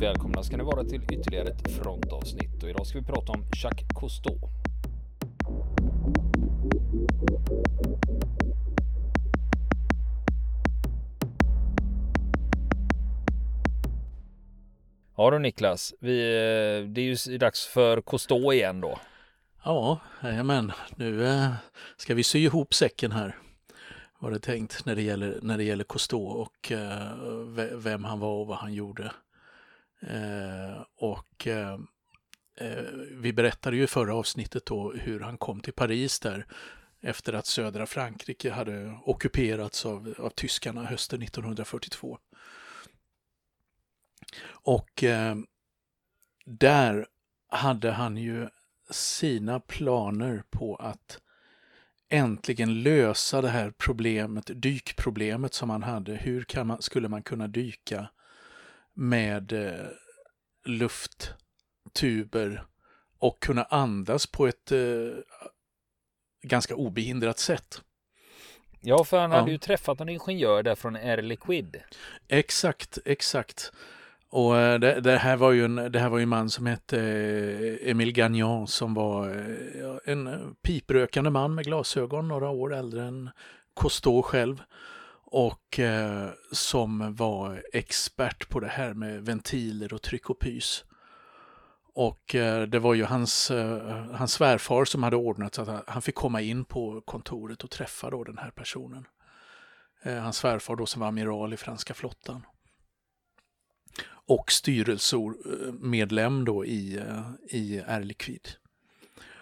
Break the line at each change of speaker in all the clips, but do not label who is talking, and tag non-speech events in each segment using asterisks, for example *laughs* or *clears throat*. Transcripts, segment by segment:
Välkomna ska ni vara till ytterligare ett frontavsnitt och idag ska vi prata om Jacques Cousteau. Ja du Niklas, vi, eh, det är ju dags för Cousteau igen då.
Ja, men nu eh, ska vi sy ihop säcken här. Var det tänkt när det gäller, när det gäller Cousteau och eh, vem han var och vad han gjorde. Eh, och eh, eh, vi berättade ju i förra avsnittet då hur han kom till Paris där efter att södra Frankrike hade ockuperats av, av tyskarna hösten 1942. Och eh, där hade han ju sina planer på att äntligen lösa det här problemet, dykproblemet som han hade. Hur kan man, skulle man kunna dyka med eh, lufttuber och kunna andas på ett eh, ganska obehindrat sätt?
Ja, för han hade ju träffat en ingenjör där från Air Liquid.
Exakt, exakt. Och eh, det, det, här var ju en, det här var ju en man som hette eh, Emile Gagnon som var eh, en piprökande man med glasögon, några år äldre än Cousteau själv. Och eh, som var expert på det här med ventiler och tryck och pys. Och eh, det var ju hans, eh, hans svärfar som hade ordnat så att han fick komma in på kontoret och träffa då den här personen. Eh, hans svärfar då som var amiral i franska flottan och styrelsemedlem eh, då i, eh, i Air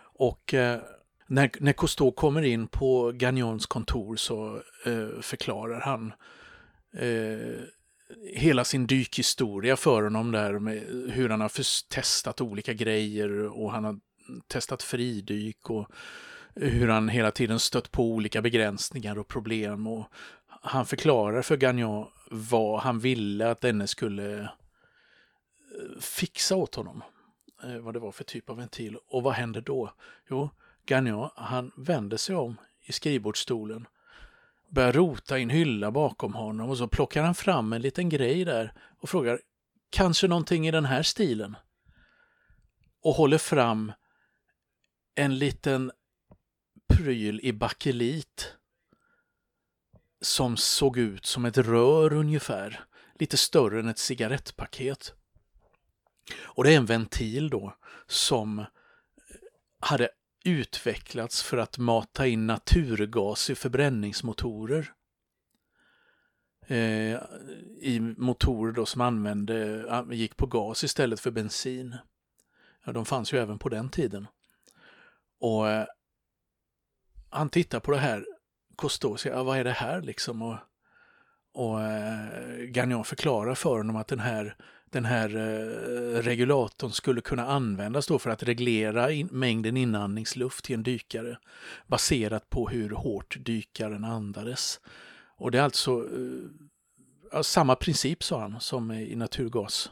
Och eh, när, när Cousteau kommer in på Gagnons kontor så eh, förklarar han eh, hela sin dykhistoria för honom där med hur han har testat olika grejer och han har testat fridyk och hur han hela tiden stött på olika begränsningar och problem. Och han förklarar för Gagnon vad han ville att denne skulle eh, fixa åt honom eh, vad det var för typ av ventil. Och vad händer då? Jo, Gagnon, han vänder sig om i skrivbordsstolen, börjar rota i en hylla bakom honom och så plockar han fram en liten grej där och frågar kanske någonting i den här stilen? Och håller fram en liten pryl i bakelit som såg ut som ett rör ungefär, lite större än ett cigarettpaket. Och det är en ventil då som hade utvecklats för att mata in naturgas i förbränningsmotorer. Eh, I motorer då som använde, gick på gas istället för bensin. Ja, de fanns ju även på den tiden. Och eh, han tittar på det här, Cousteau och säger, ja, vad är det här liksom? Och, och eh, Gagnon förklarar för honom att den här den här eh, regulatorn skulle kunna användas då för att reglera in, mängden inandningsluft till en dykare baserat på hur hårt dykaren andades. Och det är alltså eh, samma princip sa han som i naturgas.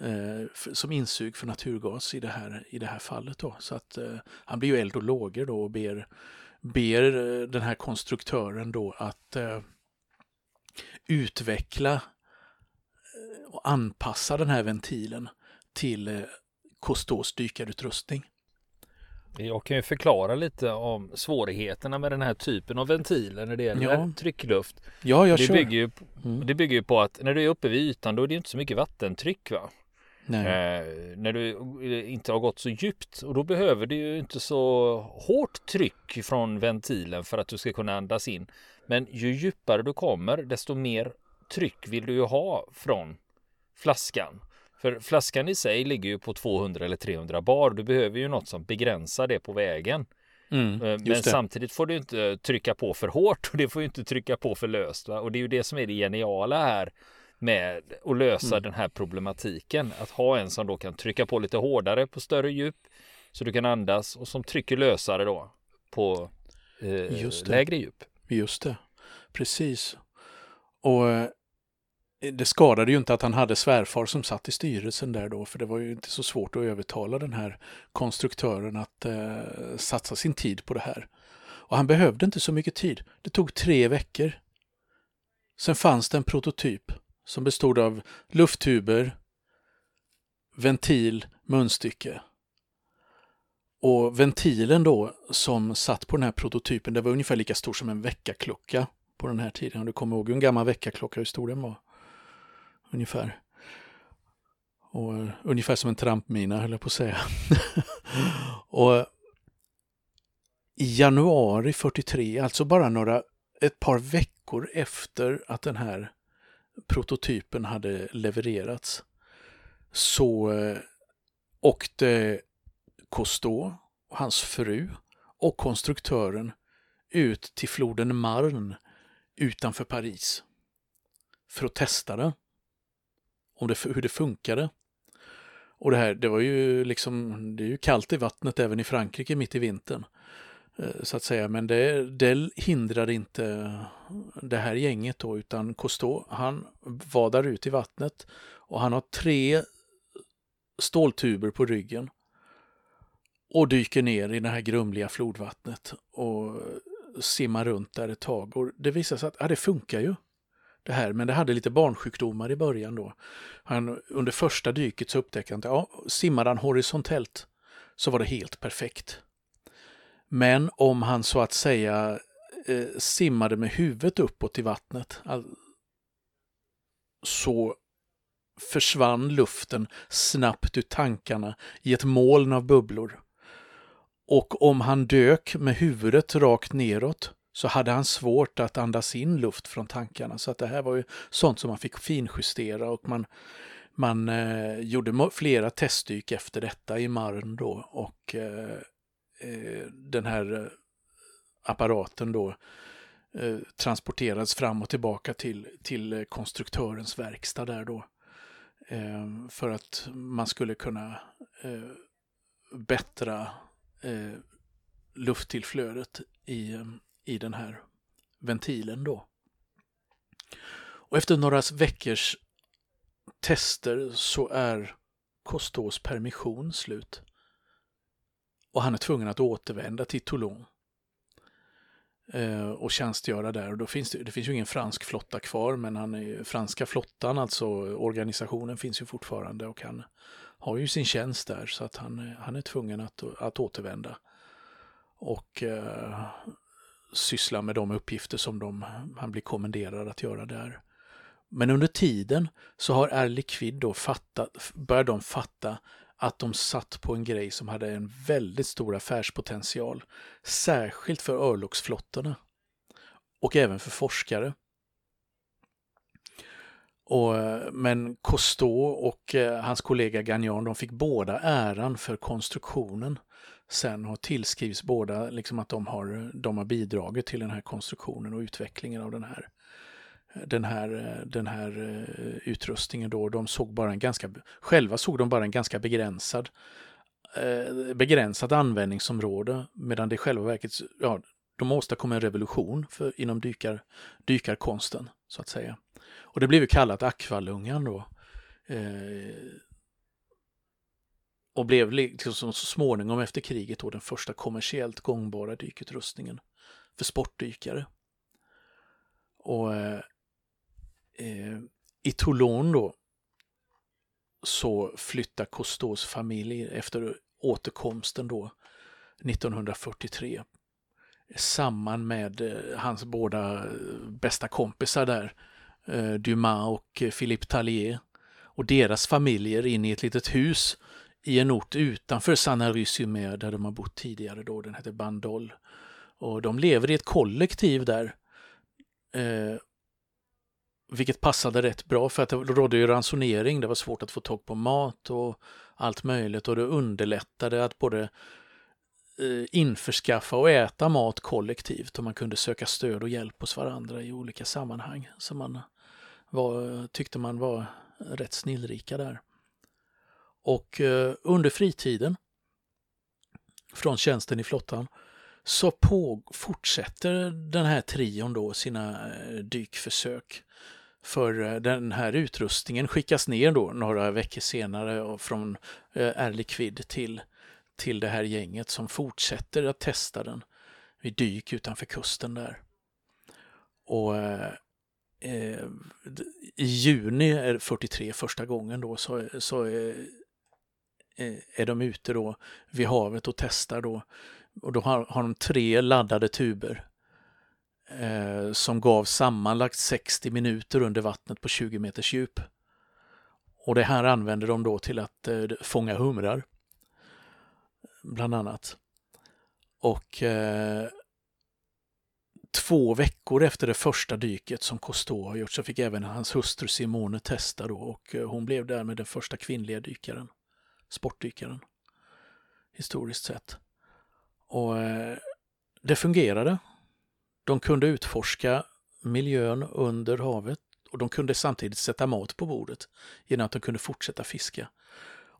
Eh, som insug för naturgas i det här, i det här fallet. Då. Så att eh, han blir ju eld och lågor då och ber, ber eh, den här konstruktören då att eh, utveckla och anpassa den här ventilen till eh, Cousteaus dykarutrustning.
Jag kan ju förklara lite om svårigheterna med den här typen av ventiler när det gäller ja. tryckluft.
Ja, jag
det
kör.
Bygger ju, mm. Det bygger ju på att när du är uppe vid ytan då är det inte så mycket vattentryck. va? Eh, när du inte har gått så djupt och då behöver du ju inte så hårt tryck från ventilen för att du ska kunna andas in. Men ju djupare du kommer desto mer tryck vill du ju ha från flaskan. För flaskan i sig ligger ju på 200 eller 300 bar. Du behöver ju något som begränsar det på vägen. Mm, eh, Men samtidigt får du inte trycka på för hårt och det får inte trycka på för löst. Va? Och det är ju det som är det geniala här med att lösa mm. den här problematiken. Att ha en som då kan trycka på lite hårdare på större djup så du kan andas och som trycker lösare då på eh, lägre djup.
Just det, precis. Och eh, det skadade ju inte att han hade svärfar som satt i styrelsen där då, för det var ju inte så svårt att övertala den här konstruktören att eh, satsa sin tid på det här. Och han behövde inte så mycket tid. Det tog tre veckor. Sen fanns det en prototyp som bestod av lufttuber, ventil, munstycke. Och ventilen då som satt på den här prototypen, det var ungefär lika stor som en väckarklocka på den här tiden. Om du kommer ihåg en gammal väckarklocka, hur stor den var? Ungefär. Och eh, ungefär som en trampmina höll jag på att säga. *laughs* och i januari 43, alltså bara några, ett par veckor efter att den här prototypen hade levererats, så eh, åkte Cousteau, hans fru och konstruktören ut till floden Marne utanför Paris för att testa den. Om det, hur det funkade. Och det här, det var ju liksom, det är ju kallt i vattnet även i Frankrike mitt i vintern. Eh, så att säga, men det, det hindrade inte det här gänget då, utan Cousteau, han vadar ut i vattnet och han har tre ståltuber på ryggen och dyker ner i det här grumliga flodvattnet och simmar runt där ett tag. Och det visar sig att ja, det funkar ju. Det här, men det hade lite barnsjukdomar i början då. Han, under första dyket så upptäckte han att ja, simmade han horisontellt så var det helt perfekt. Men om han så att säga eh, simmade med huvudet uppåt i vattnet all, så försvann luften snabbt ur tankarna i ett moln av bubblor. Och om han dök med huvudet rakt neråt så hade han svårt att andas in luft från tankarna. Så att det här var ju sånt som man fick finjustera och man, man eh, gjorde flera testdyk efter detta i Marn då och eh, eh den här eh, apparaten då eh, transporterades fram och tillbaka till, till eh, konstruktörens verkstad där då. för att man skulle kunna bättra eh, lufttillflödet i, i den här ventilen då. Och efter några veckors tester så är Costos permission slut. Och han är tvungen att återvända till Toulon eh, och tjänstgöra där. Och då finns det, det finns ju ingen fransk flotta kvar, men han är, franska flottan, alltså organisationen, finns ju fortfarande och han har ju sin tjänst där så att han, han är tvungen att, att återvända och eh, syssla med de uppgifter som de, han blir kommenderad att göra där. Men under tiden så har Air Liquid då fattat, börjar de fatta att de satt på en grej som hade en väldigt stor affärspotential. Särskilt för örlogsflottorna. Och även för forskare. Och, men Cousteau och eh, hans kollega Gagnon, de fick båda äran för konstruktionen sen har tillskrivs båda liksom att de har, de har bidragit till den här konstruktionen och utvecklingen av den här den här, den här eh, utrustningen då. De såg bara en ganska, själva såg de bara en ganska begränsad eh, begränsat användningsområde medan det i själva verket, ja, de åstadkom en revolution för, inom dykar, dykarkonsten så att säga. Och det blev ju kallat akvalungan då. Eh, och blev liksom så småningom efter kriget då den första kommersiellt gångbara dykutrustningen för sportdykare. Och eh, eh i Toulon då så flyttar Cousteaus familj efter återkomsten då 1943 eh, samman med eh, hans båda eh, bästa kompisar där eh, Dumas och Philippe Tallier och deras familjer in i ett litet hus i en ort utanför Sanna Rysimer där de har bott tidigare då, den heter Bandol. Och de lever i ett kollektiv där. Eh, vilket passade rätt bra för att det rådde ju ransonering, det var svårt att få tag på mat och allt möjligt och det underlättade att både eh, införskaffa och äta mat kollektivt och man kunde söka stöd och hjälp hos varandra i olika sammanhang Så man var, tyckte man var rätt snillrika där. Och eh, under fritiden från tjänsten i flottan så på, fortsätter den här trion då sina eh, dykförsök. För eh, den här utrustningen skickas ner då några veckor senare från Erlikvid till, till det här gänget som fortsätter att testa den vid dyk utanför kusten där. Och eh, i juni 43 första gången då så, så eh, Eh, är de ute då vid havet och testar då. Och då har, har de tre laddade tuber eh, som gav sammanlagt 60 minuter under vattnet på 20 meters djup. Och det här använder de då till att eh, fånga humrar. Bland annat. Och eh, två veckor efter det första dyket som Cousteau har gjort så fick även hans hustru Simone testa då och eh, hon blev därmed den första kvinnliga dykaren, sportdykaren, historiskt sett. Och eh, det fungerade. De kunde utforska miljön under havet och de kunde samtidigt sätta mat på bordet genom att de kunde fortsätta fiska.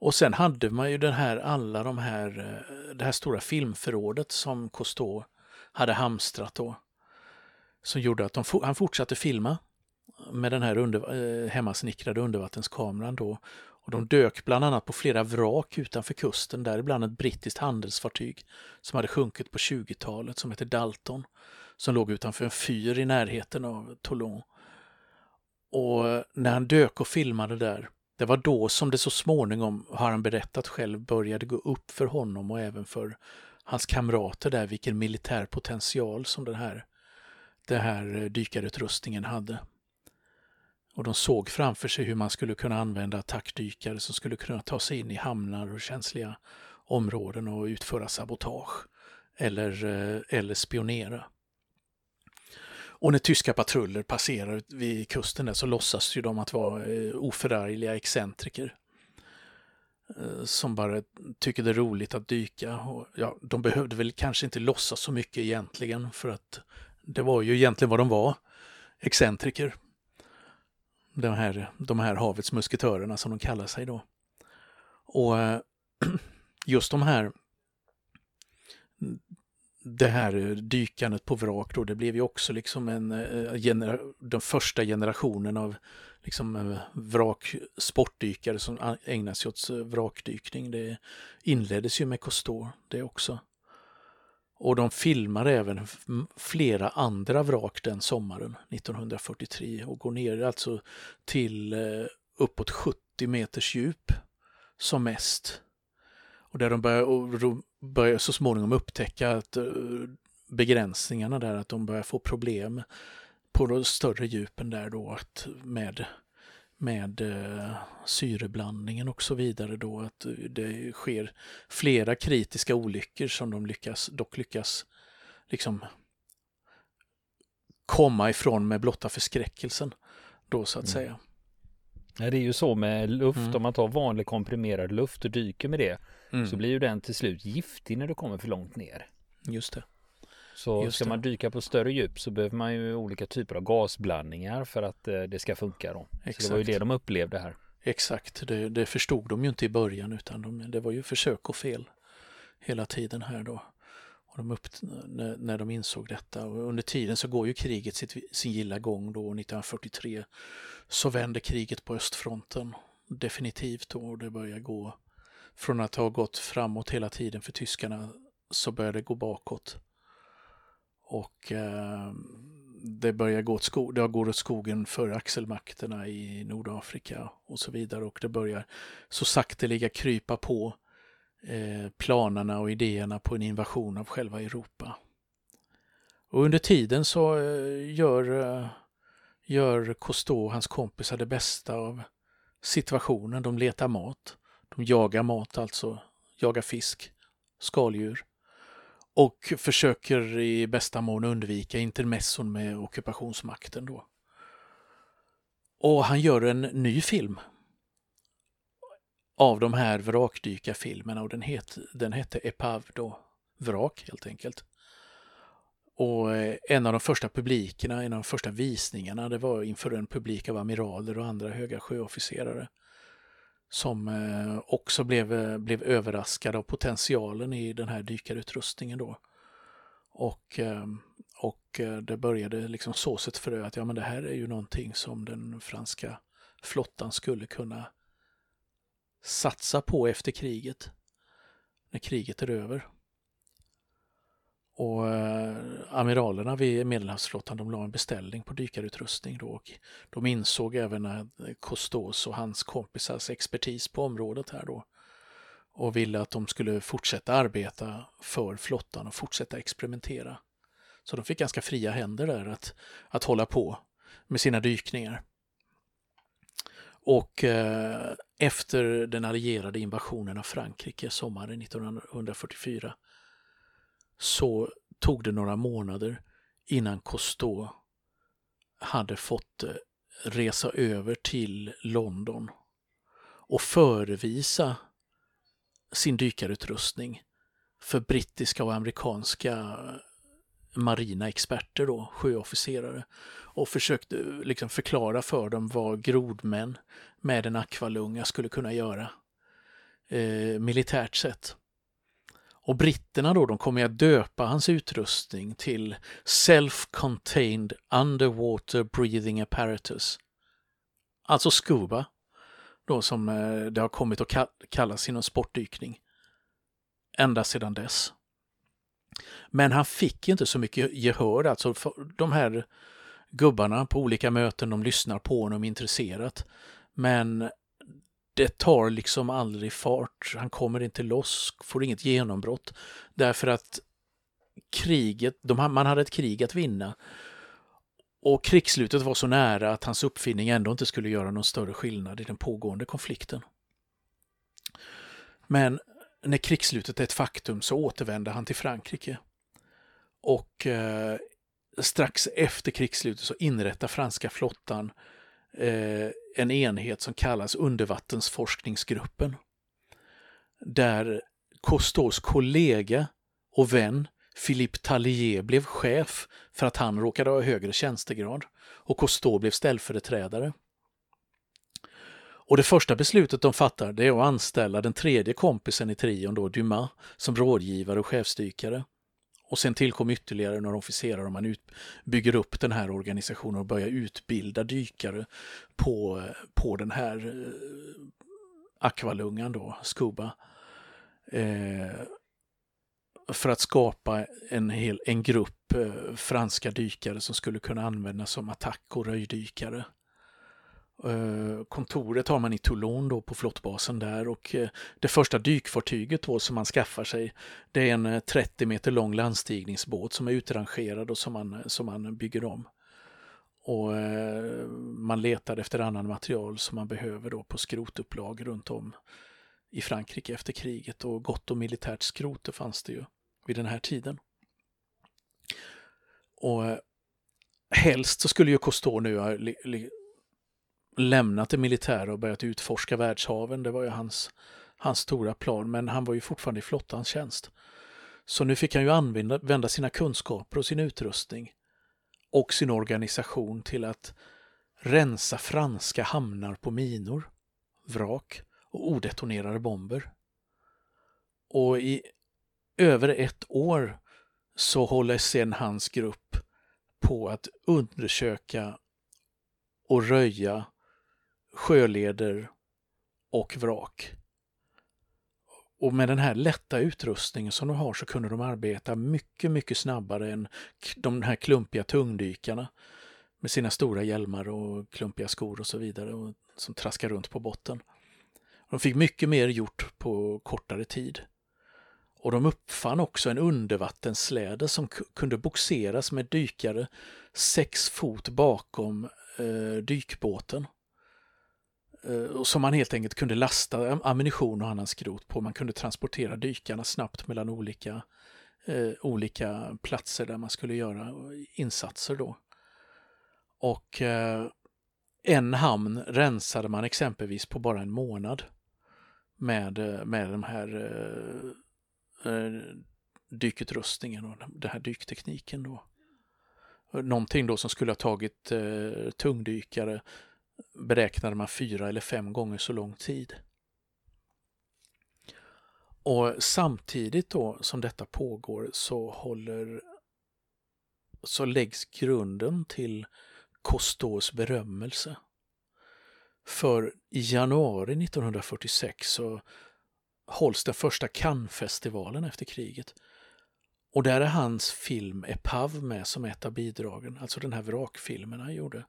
Och sen hade man ju den här, alla de här, eh, det här stora filmförrådet som Cousteau hade hamstrat då. Som gjorde att de, han fortsatte filma med den här under, eh, hemmasnickrade undervattenskameran då. Och de dök bland annat på flera vrak utanför kusten, däribland ett brittiskt handelsfartyg som hade sjunkit på 20-talet som hette Dalton, som låg utanför en fyr i närheten av Toulon. Och när han dök och filmade där, det var då som det så småningom, har han berättat själv, började gå upp för honom och även för hans kamrater där vilken militär potential som den här, den här dykarutrustningen hade. Och de såg framför sig hur man skulle kunna använda attackdykare som skulle kunna ta sig in i hamnar och känsliga områden och utföra sabotage eller, eh, eller spionera. Och när tyska patruller passerar vid kusten där så låtsas ju de att vara eh, oförargliga excentriker. Eh, som bara tycker det är roligt att dyka. Och, ja, de behövde väl kanske inte låtsas så mycket egentligen för att det var ju egentligen vad de var. Excentriker. De här, de här havets musketörerna som de kallar sig då. Och eh, *clears throat* just de här det här dykandet på vrak då, det blev ju också liksom en, eh, genera den första generationen av liksom eh, vrak, sportdykare som ägnar sig åt vrakdykning. Det inleddes ju med Cousteau det också. Och de filmar även flera andra vrak den sommaren 1943 och går ner alltså till eh, uppåt 70 meters djup som mest. Och där de börjar, och börjar så småningom upptäcka att eh, begränsningarna där, att de börjar få problem på de större djupen där då att med, med uh, syreblandningen och så vidare då att det sker flera kritiska olyckor som de lyckas, dock lyckas liksom komma ifrån med blotta förskräckelsen då så att mm. säga.
Det är ju så med luft, mm. om man tar vanlig komprimerad luft och dyker med det mm. så blir ju den till slut giftig när du kommer för långt ner.
Just det.
Så Just ska det. man dyka på större djup så behöver man ju olika typer av gasblandningar för att eh, det ska funka då. Exakt. Så det var ju det de upplevde här.
Exakt, det, det förstod de ju inte i början utan de, det var ju försök och fel hela tiden här då. Och de upp, när, när de insåg detta och under tiden så går ju kriget sitt, sin gilla gång då 1943 så vänder kriget på östfronten definitivt då och det börjar gå från att ha gått framåt hela tiden för tyskarna så börjar det gå bakåt. Och eh, det börjar gå åt, sko det går åt skogen för axelmakterna i Nordafrika och så vidare och det börjar så sakteliga krypa på eh, planerna och idéerna på en invasion av själva Europa. Och under tiden så eh, gör, eh, gör Cousteau och hans kompisar det bästa av situationen. De letar mat. De jagar mat, alltså jagar fisk, skaldjur och försöker i bästa mån undvika intermesson med ockupationsmakten då. Och han gör en ny film av de här vrakdykarfilmerna och den, het, den hette Epav då, vrak helt enkelt. Och eh, en av de första publikerna, en av de första visningarna, det var inför en publik av amiraler och andra höga sjöofficerare som eh, också blev, eh, blev överraskade av potentialen i den här dykarutrustningen då. Och, eh, och det började liksom sås ett frö att ja men det här är ju någonting som den franska flottan skulle kunna satsa på efter kriget. När kriget är över. Och amiralerna vid Medelhavsflottan de la en beställning på dykarutrustning då och de insåg även att eh, och hans kompisars expertis på området här då. och ville att de skulle fortsätta arbeta för flottan och fortsätta experimentera. Så de fick ganska fria händer där att, att hålla på med sina dykningar. Och eh, efter den allierade invasionen av Frankrike sommaren 1944 så tog det några månader innan Cousteau hade fått eh, resa över till London och förevisa sin dykarutrustning för brittiska och amerikanska marina experter, då, sjöofficerare, och försökte eh, liksom förklara för dem vad grodmän med en akvalunga skulle kunna göra eh, militärt sett. Och britterna då, de kommer att döpa hans utrustning till Self-Contained Underwater Breathing Apparatus. Alltså SCUBA, då som eh, det har kommit att kallas inom sportdykning. Ända sedan dess. Men han fick inte så mycket gehör, alltså de här gubbarna på olika möten, de lyssnar på honom intresserat. Men det tar liksom aldrig fart. Han kommer inte loss, får inget genombrott. Därför att kriget, de, man hade ett krig att vinna. Och krigsslutet var så nära att hans uppfinning ändå inte skulle göra någon större skillnad i den pågående konflikten. Men när krigsslutet är ett faktum så återvände han till Frankrike. Och eh, strax efter krigsslutet så inrättar franska flottan eh, Eh, en enhet som kallas undervattensforskningsgruppen. Där Cousteaus kollega och vän Philippe Tallier blev chef för att han råkade ha högre tjänstegrad och Cousteau blev ställföreträdare. Och det första beslutet de fattar det är att anställa den tredje kompisen i trion, då, Dumas, som rådgivare och chefsdykare. Och sen tillkom ytterligare några officerare och man ut, bygger upp den här organisationen och börjar utbilda dykare på, på den här eh, akvalungan då, Scuba. Eh, för att skapa en, hel, en grupp eh, franska dykare som skulle kunna användas som attack och röjdykare. Eh, kontoret har man i Toulon då på flottbasen där och eh, det första dykfartyget då som man skaffar sig det är en eh, 30 meter lång landstigningsbåt som är utrangerad och som man, som man bygger om. Och man letar efter annan material som man behöver då på skrotupplag runt om i Frankrike efter kriget och gott och militärt skrot det fanns det ju vid den här tiden. Och helst så skulle ju Cousteau nu lämnat det militära och börjat utforska världshaven. Det var ju hans, hans stora plan, men han var ju fortfarande i flottans tjänst. Så nu fick han ju använda sina kunskaper och sin utrustning och sin organisation till att rensa franska hamnar på minor, vrak och odetonerade bomber. Och i över ett år så håller sedan hans grupp på att undersöka och röja sjöleder och vrak. Och med den här lätta utrustningen som de har så kunde de arbeta mycket, mycket snabbare än de här klumpiga tungdykarna med sina stora hjälmar och klumpiga skor och så vidare och som traskar runt på botten. De fick mycket mer gjort på kortare tid. Och de uppfann också en undervattenssläde som kunde boxeras med dykare sex fot bakom eh, dykbåten. Eh, som man helt enkelt kunde lasta ammunition och annan skrot på. Man kunde transportera dykarna snabbt mellan olika, eh, olika platser där man skulle göra insatser då. Och eh, en hamn rensade man exempelvis på bara en månad med, eh, med den här eh, eh, dykutrustningen och den här dyktekniken då. Någonting då som skulle ha tagit eh, tungdykare beräknade man fyra eller fem gånger så lång tid. Och samtidigt då som detta pågår så håller så läggs grunden till Cousteaus berömmelse. För i januari 1946 så hålls den första Cannes-festivalen efter kriget. Och där är hans film Epave med som ett av bidragen, alltså den här vrakfilmen han gjorde.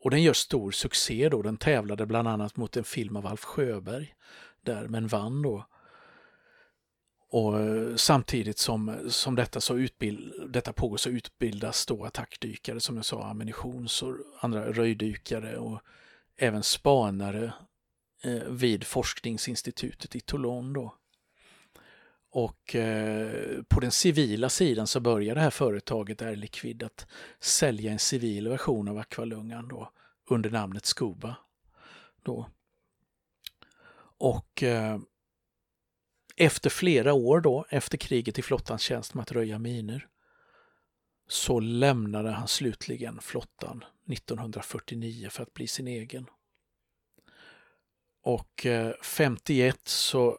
Och den gör stor succé då. Den tävlade bland annat mot en film av Alf Sjöberg där, men vann då. Och eh, samtidigt som, som detta, så utbild, detta pågår så utbildas då attackdykare, som jag sa, ammunitions och andra röjdykare och även spanare eh, vid forskningsinstitutet i Toulon. Då. Och eh, på den civila sidan så börjar det här företaget Air Liquid att sälja en civil version av akvalungan då under namnet Scuba. Då. Och eh, efter flera år då, efter kriget i flottans tjänst med att röja miner, så lämnade han slutligen flottan 1949 för att bli sin egen. Och eh, 51 så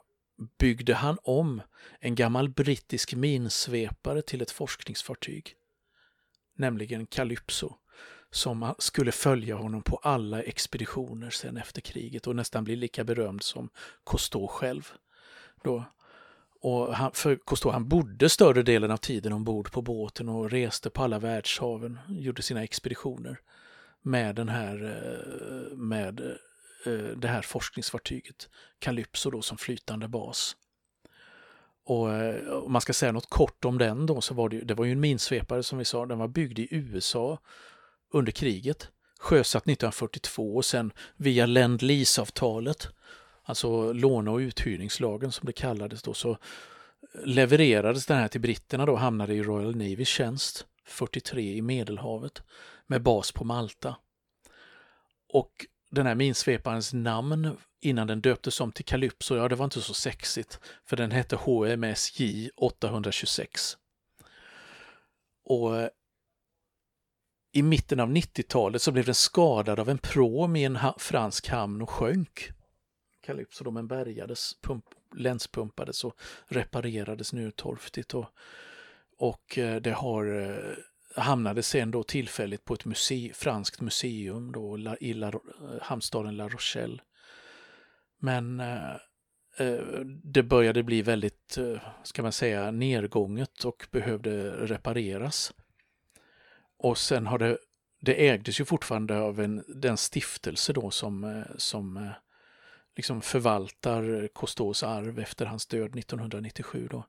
byggde han om en gammal brittisk minsvepare till ett forskningsfartyg, nämligen Calypso, som skulle följa honom på alla expeditioner sen efter kriget och nästan bli lika berömd som Cousteau själv. Då. Och han, för Cousteau han bodde större delen av tiden ombord på båten och reste på alla världshaven, gjorde sina expeditioner med den här eh, med eh, Eh, det här forskningsfartyget Calypso då som flytande bas. Och eh, om man ska säga något kort om den då så var det, det var ju en minsvepare som vi sa, den var byggd i USA under kriget, sjösatt 1942 och sen via Lend Lease-avtalet alltså låne och uthyrningslagen som det kallades då, så levererades den här till britterna då, hamnade i Royal Navy tjänst 43 i Medelhavet med bas på Malta. Och den här minsveparens namn innan den döptes om till Calypso, ja det var inte så sexigt, för den hette HMSJ 826. Och eh, i mitten av 90-talet så blev den skadad av en pråm i en fransk hamn och sjönk. Calypso då, men bärgades, pump, länspumpades och reparerades nu torftigt. Och, och eh, det har eh, hamnade sen då tillfälligt på ett muse, franskt museum då i La, eh, hamnstaden La Rochelle. Men eh, eh det började bli väldigt, eh, ska man säga, nedgånget och behövde repareras. Och sen har det, det ägdes ju fortfarande av en, den stiftelse då som, som liksom förvaltar Cousteaus arv efter hans död 1997. Då.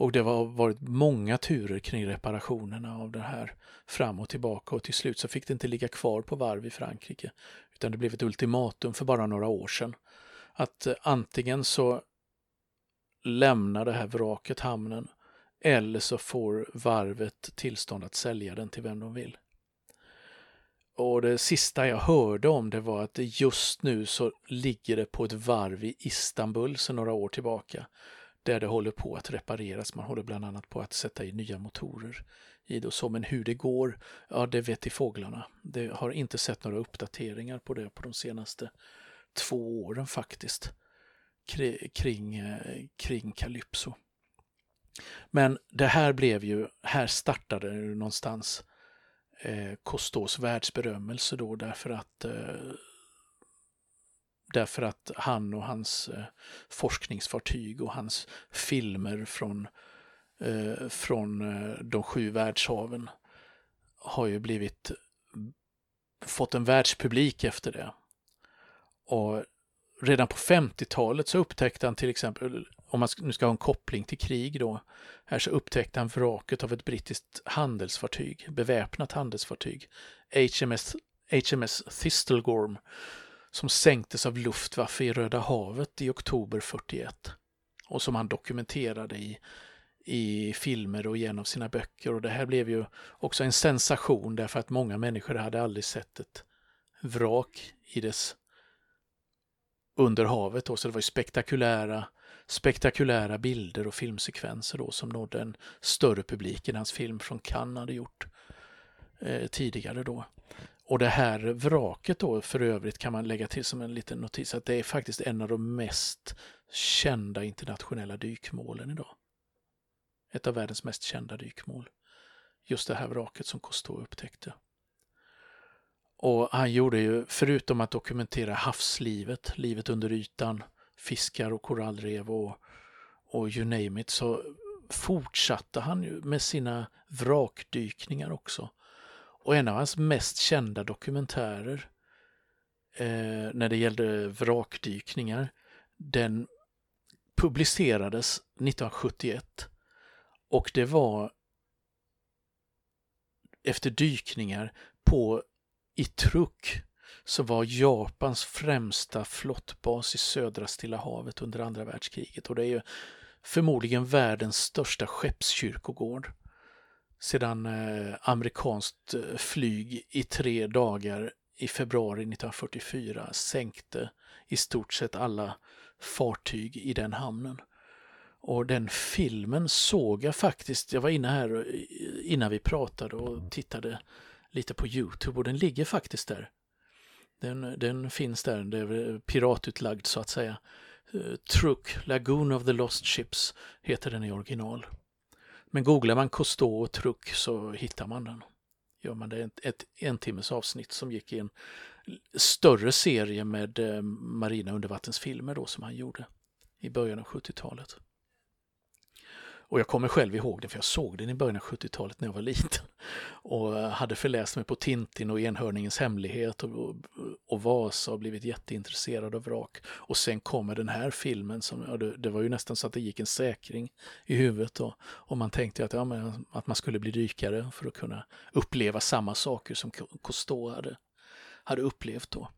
Och det har varit många turer kring reparationerna av det här fram och tillbaka. Och till slut så fick det inte ligga kvar på varv i Frankrike utan det blev ett ultimatum för bara några år sedan. Att eh, antingen så lämnar det här vraket hamnen eller så får varvet tillstånd att sälja den till vem de vill. Och det sista jag hörde om det var att just nu så ligger det på ett varv i Istanbul sedan några år tillbaka där det håller på att repareras. Man håller bland annat på att sätta i nya motorer i det så. Men hur det går, ja det vet i fåglarna. Det har inte sett några uppdateringar på det på de senaste två åren faktiskt kring, eh, kring Calypso. Men det här blev ju, här startade det någonstans eh, Cousteaus världsberömmelse då därför att eh, därför att han och hans eh, forskningsfartyg och hans filmer från, eh, från eh, de sju världshaven har ju blivit fått en världspublik efter det. Och redan på 50-talet så upptäckte han till exempel om man nu ska ha en koppling till krig då, här så upptäckte han vraket av ett brittiskt handelsfartyg, beväpnat handelsfartyg, HMS, HMS Thistlegorm, som sänktes av Luftwaffe i Röda havet i oktober 41 och som han dokumenterade i, i filmer och genom sina böcker. Och det här blev ju också en sensation därför att många människor hade aldrig sett ett vrak i dess under havet. Då, så det var ju spektakulära spektakulära bilder och filmsekvenser då som nådde en större publik än hans film från Cannes hade gjort eh, tidigare då. Och det här vraket då för övrigt kan man lägga till som en liten notis att det är faktiskt en av de mest kända internationella dykmålen idag. Ett av världens mest kända dykmål. Just det här vraket som Cousteau upptäckte. Och han gjorde ju, förutom att dokumentera havslivet, livet under ytan, fiskar och korallrev och, och you name it så fortsatte han ju med sina vrakdykningar också och en av hans mest kända dokumentärer eh, när det gällde vrakdykningar, den publicerades 1971 och det var efter dykningar på Itruk som var Japans främsta flottbas i södra Stilla havet under andra världskriget och det är ju förmodligen världens största skeppskyrkogård. Sedan eh, amerikanskt eh, flyg i tre dagar i februari 1944 sänkte i stort sett alla fartyg i den hamnen. Och den filmen såg jag faktiskt, jag var inne här innan vi pratade och tittade lite på Youtube och den ligger faktiskt där. Den, den finns där, det är piratutlagd så att säga. Truk, Lagoon of the Lost Ships heter den i original. Men googlar man Cousteau och Truck så hittar man den. Gör man det ett, ett en timmes avsnitt som gick i en större serie med eh, marina undervattensfilmer då som han gjorde i början av 70-talet. Och jag kommer själv ihåg det för jag såg den i början av 70-talet när jag var liten. Och hade förläst mig på Tintin och Enhörningens hemlighet och, och Vasa och blivit jätteintresserad av vrak. Och sen kommer den här filmen som, ja, det, det, var ju nästan så att det gick en säkring i huvudet då. Och man tänkte att, ja, men, att man skulle bli dykare för att kunna uppleva samma saker som Cousteau hade, hade upplevt då.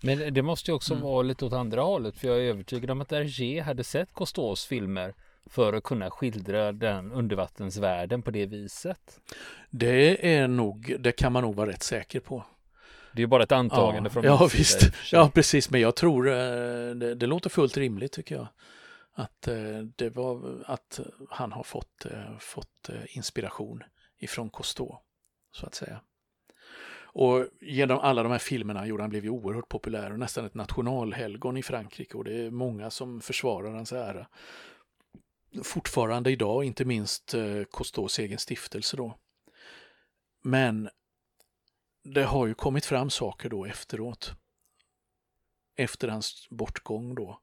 Men det måste ju också mm. vara lite åt andra hållet för jag är övertygad om att Hergé hade sett Cousteaus filmer för att kunna skildra den undervattensvärlden på det viset?
Det är nog, det kan man nog vara rätt säker på.
Det är bara ett antagande
ja,
från
Ja, visst. Ja, precis. Men jag tror eh, det, det låter fullt rimligt tycker jag. Att eh, det var att han har fått, eh, fått inspiration ifrån Cousteau, så att säga. Och genom alla de här filmerna gjorde han blev ju oerhört populär och nästan ett nationalhelgon i Frankrike och det är många som försvarar hans ära fortfarande idag, inte minst eh, Cousteaus egen stiftelse då. Men det har ju kommit fram saker då efteråt, efter hans bortgång då,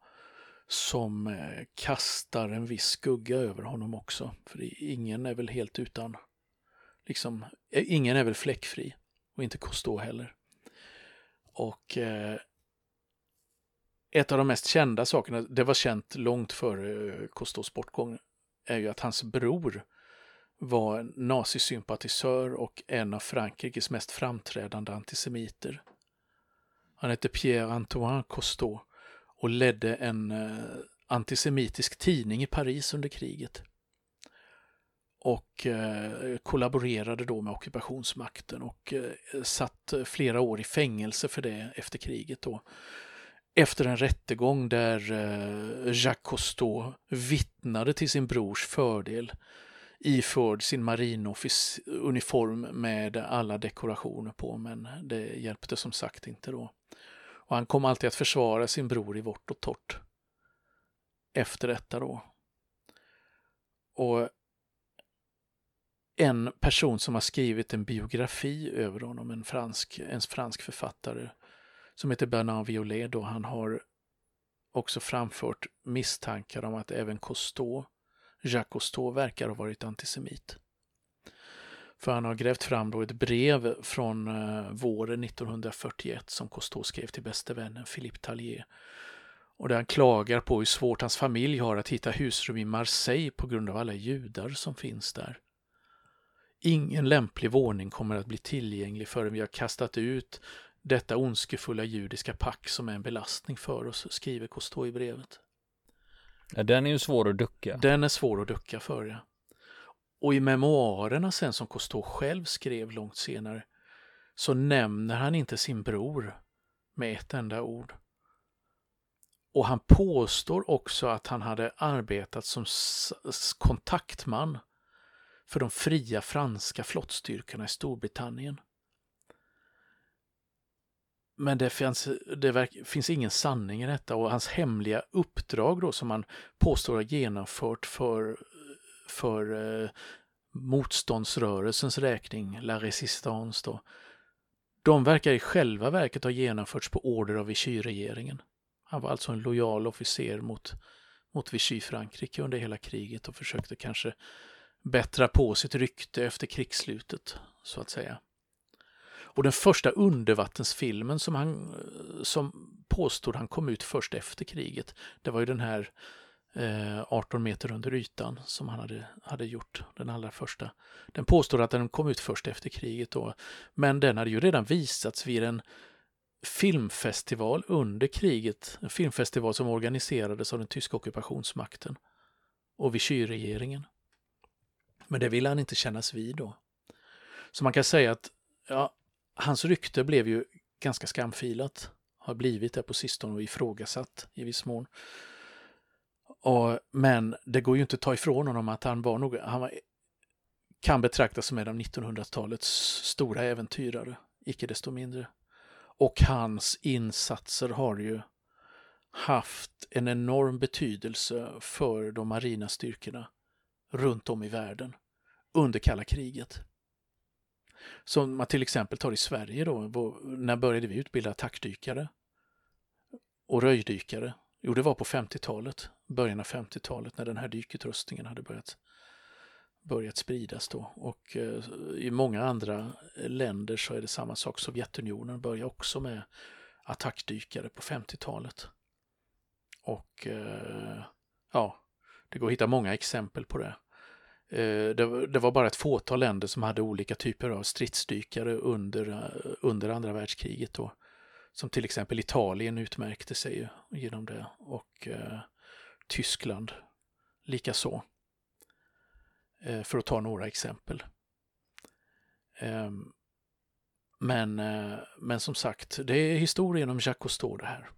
som eh, kastar en viss skugga över honom också. För ingen är väl helt utan, liksom, eh, ingen är väl fläckfri och inte Cousteau heller. Och eh, ett av de mest kända sakerna, det var känt långt före eh, Cousteaus bortgång, är ju att hans bror var nazisympatisör och en av Frankrikes mest framträdande antisemiter. Han hette Pierre-Antoine Cousteau och ledde en eh, antisemitisk tidning i Paris under kriget. Och eh, kollaborerade då med ockupationsmakten och eh, satt flera år i fängelse för det efter kriget då efter en rättegång där eh, Jacques Cousteau vittnade till sin brors fördel iförd sin marinuniform med alla dekorationer på, men det hjälpte som sagt inte då. Och han kom alltid att försvara sin bror i vårt och torrt. Efter detta då. Och en person som har skrivit en biografi över honom, en fransk, en fransk författare, som heter Bernard Violet då han har också framfört misstankar om att även Cousteau, Jacques Cousteau verkar ha varit antisemit. För han har grävt fram då ett brev från eh, våren 1941 som Cousteau skrev till bäste vännen Philippe Tallier. Och där han klagar på hur svårt hans familj har att hitta husrum i Marseille på grund av alla judar som finns där. Ingen lämplig våning kommer att bli tillgänglig förrän vi har kastat ut detta ondskefulla judiska pack som är en belastning för oss, skriver Cousteau i brevet.
Ja, den är ju svår att ducka.
Den är svår att ducka för, ja. Och i memoarerna sen som Cousteau själv skrev långt senare så nämner han inte sin bror med ett enda ord. Och han påstår också att han hade arbetat som kontaktman för de fria franska flottstyrkorna i Storbritannien. Men det, finns, det finns ingen sanning i detta och hans hemliga uppdrag då som han påstår har genomfört för, för eh, motståndsrörelsens räkning, La Resistance då, de verkar i själva verket ha genomförts på order av Vichy-regeringen. Han var alltså en lojal officer mot, mot Vichy-Frankrike under hela kriget och försökte kanske bättra på sitt rykte efter krigsslutet, så att säga. Och den första undervattensfilmen som han eh, som påstod han kom ut först efter kriget, det var ju den här eh, 18 meter under ytan som han hade, hade gjort, den allra första. Den påstår att den kom ut först efter kriget då, men den hade ju redan visats vid en filmfestival under kriget, en filmfestival som organiserades av den tyska ockupationsmakten och Vichy-regeringen. Men det ville han inte kännas vid då. Så man kan säga att ja, hans rykte blev ju ganska skamfilat. Har blivit det på sistone och ifrågasatt i viss mån. Och, men det går ju inte att ta ifrån honom att han var nog, han var, kan betraktas som en av 1900-talets stora äventyrare, icke desto mindre. Och hans insatser har ju haft en enorm betydelse för de marina styrkorna runt om i världen under kalla kriget. Som man till exempel tar i Sverige då, när började vi utbilda attackdykare och röjdykare? Jo, det var på 50-talet, början av 50-talet när den här dykutrustningen hade börjat, börjat spridas då. Och eh, i många andra länder så är det samma sak. Sovjetunionen började också med attackdykare på 50-talet. Och eh, ja, det går att hitta många exempel på det. Eh, det, det, var bara ett fåtal länder som hade olika typer av stridsdykare under, under andra världskriget. Då. Som till exempel Italien utmärkte sig genom det och eh, Tyskland likaså. Eh, för att ta några exempel. Eh, men, eh, men som sagt, det är historien om Jacques Cousteau det här.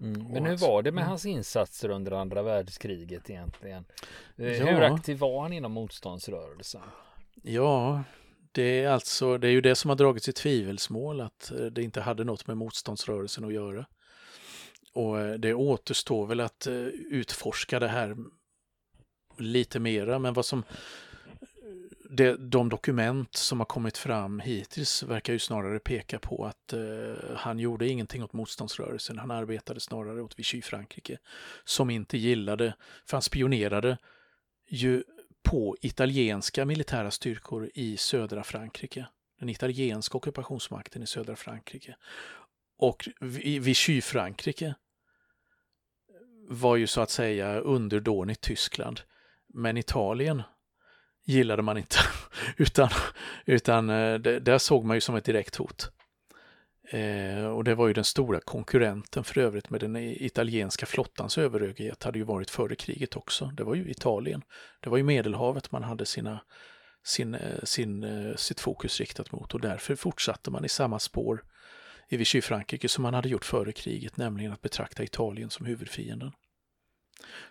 Mm. Men hur var det med mm. hans insatser under andra världskriget egentligen? Eh, ja. Hur aktiv var han inom motståndsrörelsen?
Ja, det är alltså, det är ju det som har dragits i tvivelsmål att eh, det inte hade något med motståndsrörelsen att göra. Och eh, det återstår väl att utforska det här lite mera, men vad som det, de dokument som har kommit fram hittills verkar ju snarare peka på att eh, han gjorde ingenting åt motståndsrörelsen. Han arbetade snarare åt Vichy-Frankrike som inte gillade, för han spionerade ju på italienska militära styrkor i södra Frankrike. Den italienska ockupationsmakten i södra Frankrike. Och Vichy-Frankrike var ju så att säga underdånigt Tyskland. Men Italien gillade man inte, *laughs* utan, utan eh, det, där såg man ju som ett direkt hot. Eh, och det var ju den stora konkurrenten för övrigt med den italienska flottans överhöghet hade ju varit före kriget också. Det var ju Italien. Det var ju Medelhavet man hade sina, sin, eh, sin, eh, sitt fokus riktat mot och därför fortsatte man i samma spår i Vichy-Frankrike som man hade gjort före kriget, nämligen att betrakta Italien som huvudfienden.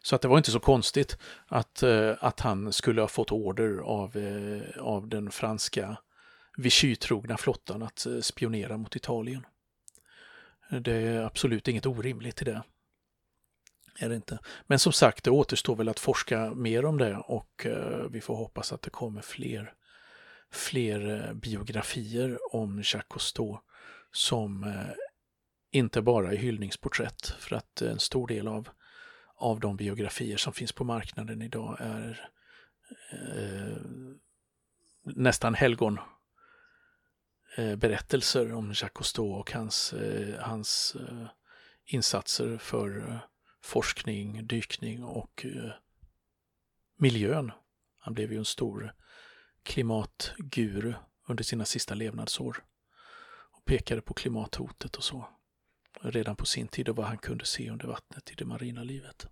Så att det var inte så konstigt att, eh, att han skulle ha fått order av, eh, av den franska Vichy-trogna flottan att eh, spionera mot Italien. Det är absolut inget orimligt i det. Är det inte. Men som sagt, det återstår väl att forska mer om det och eh, vi får hoppas att det kommer fler, fler eh, biografier om Jacques Cousteau som eh, inte bara är hyllningsporträtt för att en stor del av av de biografier som finns på marknaden idag är eh, nästan helgon eh, berättelser om Jacques Cousteau och hans, eh, hans eh, insatser för eh, forskning, dykning och eh, miljön. Han blev ju en stor klimatguru under sina sista levnadsår och pekade på klimathotet och så redan på sin tid och vad han kunde se under vattnet i det marina livet.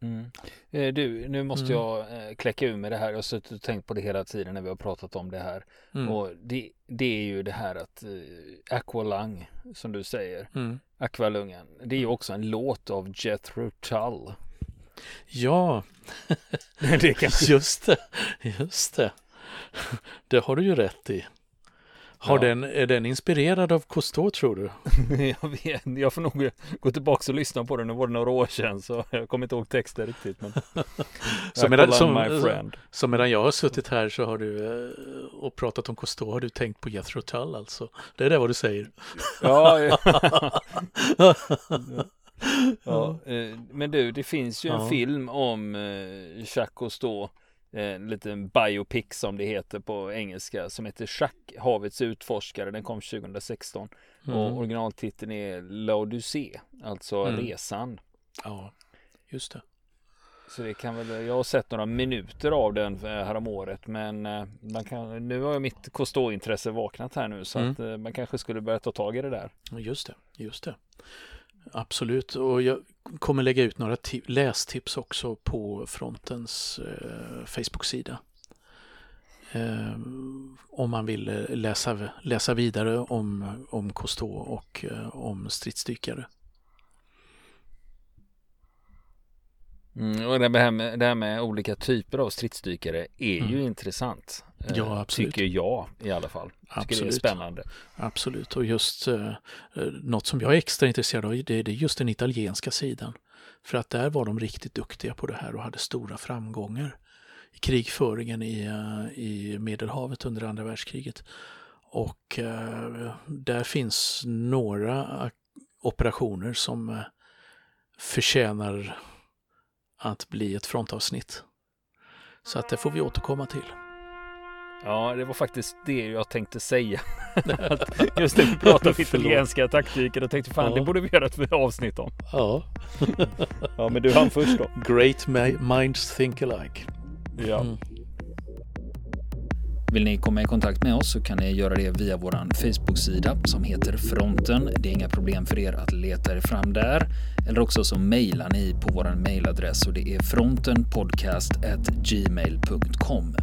Mm. Eh, du, nu måste mm. jag eh, kläcka ur med det här. Jag har suttit och tänkt på det hela tiden när vi har pratat om det här. Mm. Och det, det, är ju det här att eh, Aqualung, som du säger, mm. Aqualungen, det är ju också en låt av Jethro Tull.
Ja, *laughs* det kan... just det, just det. Det har du ju rätt i. Har ja. den, är den inspirerad av Cousteau tror du? *laughs*
jag vet jag får nog gå tillbaka och lyssna på den, nu var det några år sedan så jag kommer inte ihåg texten riktigt. Men... *laughs*
så, medan, som, så medan jag har suttit här så har du eh, och pratat om Cousteau har du tänkt på Jethro Tull alltså? Det är det vad du säger?
ja, ja. *laughs* ja. Eh, men du, det finns ju en film om eh, Jacques Cousteau en liten biopic som det heter på engelska som heter Schack, havets utforskare. Den kom 2016 mm. och originaltiteln är Laodicé, alltså mm. resan.
Ja, just det.
Så det kan väl, jag har sett några minuter av den eh, här om året men eh, man kan, nu har mitt Cousteau-intresse vaknat här nu så mm. att eh, man kanske skulle börja ta tag i det där.
Just det, just det. Absolut, och jag kommer lägga ut några lästips också på Frontens eh, Facebook-sida. Eh, om man vill läsa, läsa vidare om, om Cousteau och eh, om stridsdykare.
Mm, och det här, med, det här med olika typer av stridsdykare är mm. ju intressant.
Ja, eh, absolut.
Tycker jag i alla fall. Absolut. Tycker det är spännande.
Absolut, och just eh, eh, något som jag är extra intresserad av det, det är just den italienska sidan. För att där var de riktigt duktiga på det här och hade stora framgångar i krigföringen i, eh, i Medelhavet under andra världskriget. Och eh, där finns några operationer som eh, förtjänar att bli ett frontavsnitt. Så att det får vi återkomma till.
Ja, det var faktiskt det jag tänkte säga. *laughs* Just när vi pratar om italienska taktiker, då tänkte fan ja. det borde vi göra ett avsnitt om.
Ja. *laughs*
ja, men du hann först då.
Great minds think alike.
Ja. Mm. Vill ni komma i kontakt med oss så kan ni göra det via vår Facebook-sida som heter Fronten. Det är inga problem för er att leta er fram där. Eller också så mejlar ni på vår mejladress och det är frontenpodcast.gmail.com.